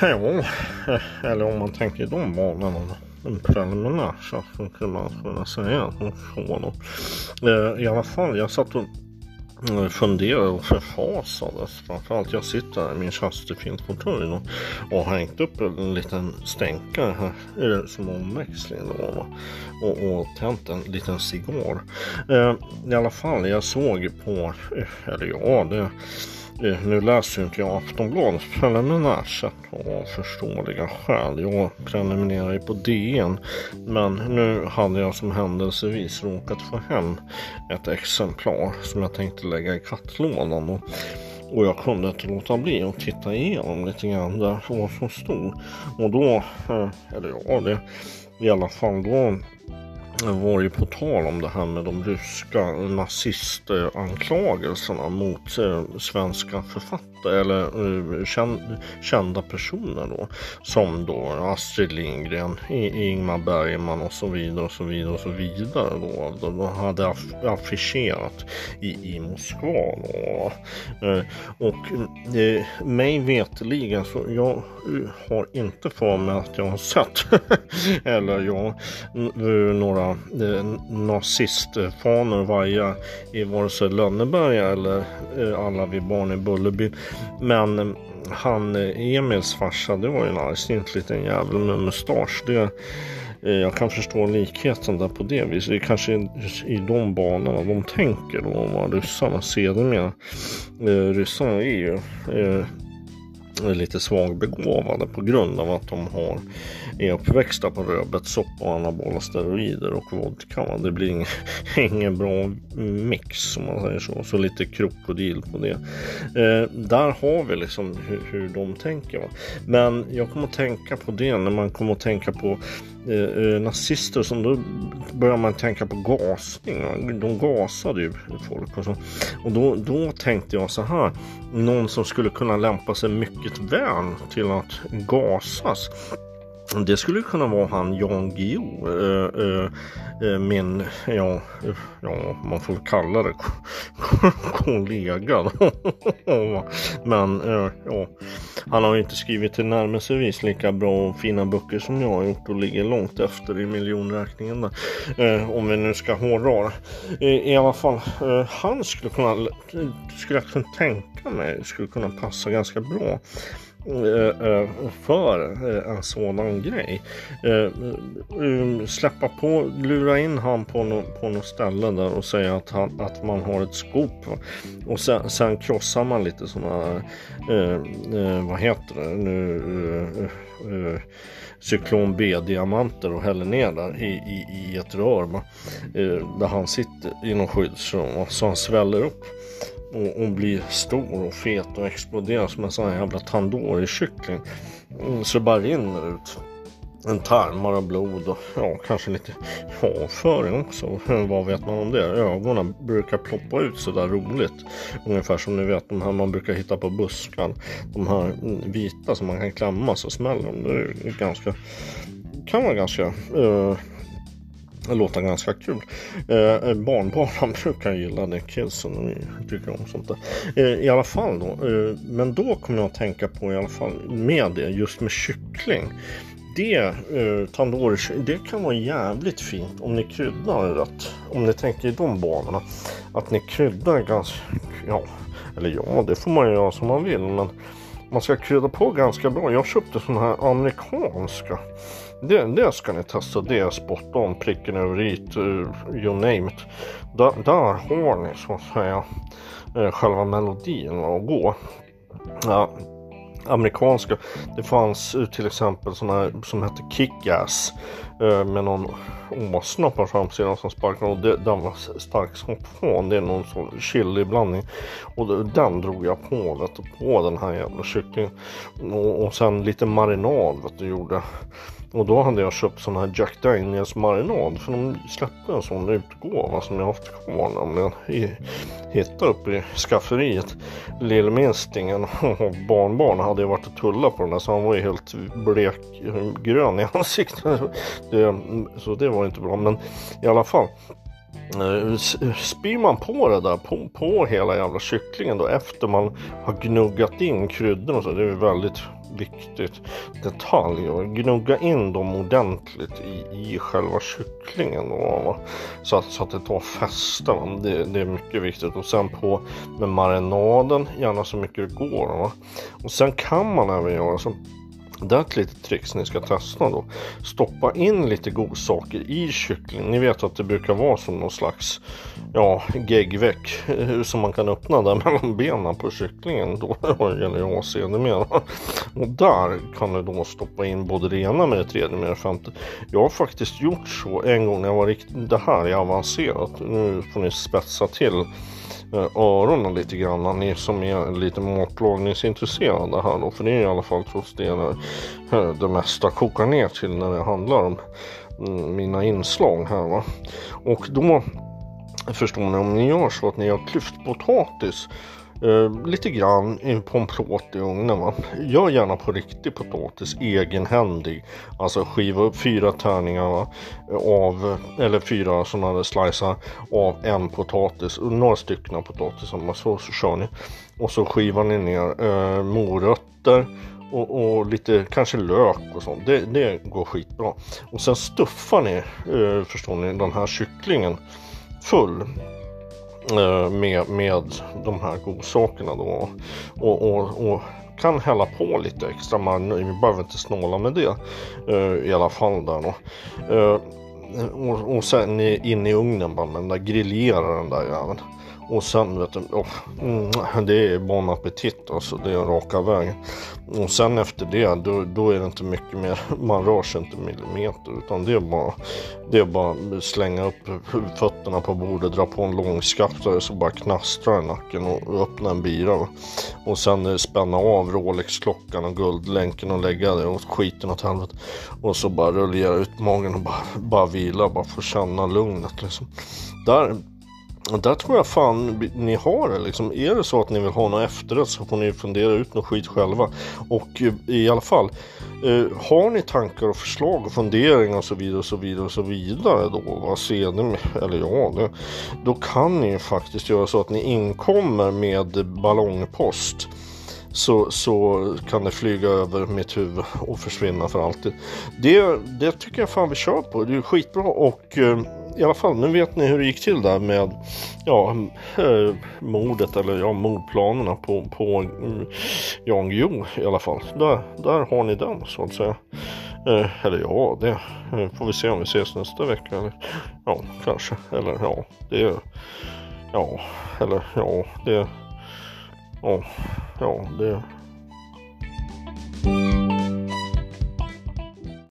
Ja, eller om man tänker i de banorna. preliminär så skulle man kunna säga så då. Eh, I alla fall, jag satt och eh, funderade och förfasades. Framförallt jag sitter här i min tjänstefilmsfåtölj och, och har hängt upp en liten stänkare här som omväxling då. Och, och tänt en liten cigarr. Eh, I alla fall, jag såg på, eh, eller ja, det Eh, nu läser ju inte jag Aftonbladet preliminärt sett av förståeliga skäl. Jag prenumererar ju på DN. Men nu hade jag som händelsevis råkat få hem ett exemplar som jag tänkte lägga i kattlådan. Och, och jag kunde inte låta bli att titta igenom lite grann där vad som stod. Och då, eh, eller ja, det i alla fall då var ju på tal om det här med de ryska nazistanklagelserna mot eh, svenska författare eller eh, kända personer då. Som då Astrid Lindgren, Ingmar Bergman och så vidare och så vidare och så vidare då. De hade affischerat i, i Moskva då. Eh, och eh, mig veteligen så jag har inte för mig att jag har sett eller jag några Eh, nazistfanor vaja i vare sig Lönneberga eller eh, alla vi barn i Bullerby. Men eh, han Emils farsa, det var ju en argsint liten jävel med mustasch. Det, jag kan förstå likheten där på det viset. Det är kanske i de banorna de tänker då vad ryssarna sedermera. Ryssarna är ju är lite svagbegåvade på grund av att de har, är uppväxta på rödbetssoppa och anabola steroider och vodka. Det blir ingen, ingen bra mix om man säger så. Så lite krokodil på det. Eh, där har vi liksom hur, hur de tänker. Va? Men jag kommer att tänka på det när man kommer att tänka på Eh, eh, nazister som då börjar man tänka på gasning. De gasade ju folk och så. Och då, då tänkte jag så här. Någon som skulle kunna lämpa sig mycket väl till att gasas. Det skulle kunna vara han Jan Guillou, äh, äh, min, ja, ja, man får kalla det kollega. Men äh, ja, han har ju inte skrivit tillnärmelsevis lika bra och fina böcker som jag har gjort och ligger långt efter i miljonräkningen där. Eh, om vi nu ska hårdra eh, I alla fall, eh, han skulle kunna, skulle jag kunna tänka mig, skulle kunna passa ganska bra Eh, eh, för eh, en sådan grej. Släppa på, lura in han på, något på något ställe där och säga att, han, att man har ett skop. Och sen, sen krossar man lite sådana, vad heter det nu, cyklon B-diamanter och häller ner där i, i, i ett rör. där han sitter i någon skyddsrum så han sväller upp och, och blir stor och fet och exploderar som en sån här jävla tandoori-kyckling. Mm, så det bara rinner ut en tarmar och blod och ja, kanske lite avföring också. Vad vet man om det? Ögonen brukar ploppa ut sådär roligt. Ungefär som ni vet de här man brukar hitta på buskan. De här mm, vita som man kan klämma så smäller de. Det är ganska, kan vara ganska uh, det låter ganska kul. Eh, barnbarnen brukar gilla det, kidsen tycker om sånt där. Eh, I alla fall då, eh, men då kommer jag att tänka på i alla fall med det, just med kyckling. Det, eh, tandoori, det kan vara jävligt fint om ni kryddar rätt. Om ni tänker i de banorna. Att ni kryddar ganska, ja, eller ja, det får man ju göra som man vill. Men man ska krydda på ganska bra. Jag köpte sådana här amerikanska det, det ska ni testa. Det är spot on, pricken över i, uh, you name it. Där, där har ni så att säga uh, själva melodin att gå. Ja, amerikanska. Det fanns till exempel sådana här som hette Kickass eh, med någon åsna på framsidan som sparkade och det, den var stark som fan. Det är någon sån chili blandning och den drog jag på vet du, på den här jävla kycklingen och, och sen lite marinad vet du gjorde och då hade jag köpt sån här Jack Daniels marinad. För de släppte en sån utgåva som jag haft kvar nämligen. Hittade uppe i skafferiet. Lillminstingen och barnbarn hade ju varit och tullat på den där så han var ju helt blekgrön i ansiktet. Det, så det var inte bra men i alla fall. Eh, spyr man på det där på, på hela jävla kycklingen då efter man har gnuggat in kryddorna så det är väldigt viktigt detalj och gnugga in dem ordentligt i, i själva kycklingen då, så, att, så att det tar fäste. Det, det, är mycket viktigt och sen på med marinaden gärna så mycket det går. Va? Och sen kan man även göra så det är ett litet trix ni ska testa då. Stoppa in lite godsaker i kycklingen. Ni vet att det brukar vara som någon slags ja, geggveck eh, som man kan öppna där mellan benen på kycklingen. Då gäller det AC numera. med. Och där kan du då stoppa in både det ena med det tredje med det femte. Jag har faktiskt gjort så en gång när jag var riktigt, det här är avancerat. Nu får ni spetsa till Eh, öronen lite grann. Ni som är lite matlagningsintresserade här då. För det är i alla fall trots det eh, det mesta kokar ner till när det handlar om mm, mina inslag här va. Och då förstår ni om ni gör så att ni har klyftpotatis Uh, lite grann på en plåt i ugnen. Va? Gör gärna på riktig potatis, egenhändig. Alltså skiva upp fyra tärningar va? av, eller fyra sådana där slicer av en potatis, några stycken potatisar, så, så kör ni. Och så skivar ni ner uh, morötter och, och, lite kanske lök och sånt. Det, det går skitbra. Och sen stuffar ni, uh, förstår ni, den här kycklingen full Eh, med, med de här godsakerna då. Och, och, och kan hälla på lite extra Man vi behöver inte snåla med det eh, i alla fall där då. Eh, och, och sen in i ugnen bara Men den där griljera den där jäveln. Och sen vet du, oh, det är bon appetit alltså, det är raka vägen. Och sen efter det, då, då är det inte mycket mer, man rör sig inte millimeter utan det är bara, det är bara slänga upp fötterna på bordet, dra på en långskaftare så bara knastrar i nacken och öppna en bira. Och sen eh, spänna av Rolex-klockan och guldlänken och lägga det Och skiten åt helvete. Och så bara rullera ut magen och bara, bara vila, bara få känna lugnet liksom. Där där tror jag fan ni har det liksom. Är det så att ni vill ha något efterrätt så får ni fundera ut något skit själva. Och eh, i alla fall, eh, har ni tankar och förslag och funderingar och så vidare och så vidare och så vidare då, vad ser ni, eller ja, det, då kan ni ju faktiskt göra så att ni inkommer med ballongpost. Så, så kan det flyga över mitt huvud och försvinna för alltid. Det, det tycker jag fan vi kör på. Det är skitbra och eh, i alla fall, nu vet ni hur det gick till där med ja, eh, mordet eller ja, mordplanerna på, på mm, Jan Guillou i alla fall. Där, där har ni den så att säga. Eh, eller ja, det eh, får vi se om vi ses nästa vecka. Eller, ja, kanske. Eller ja, det... Ja, eller ja, det... Ja, ja, det...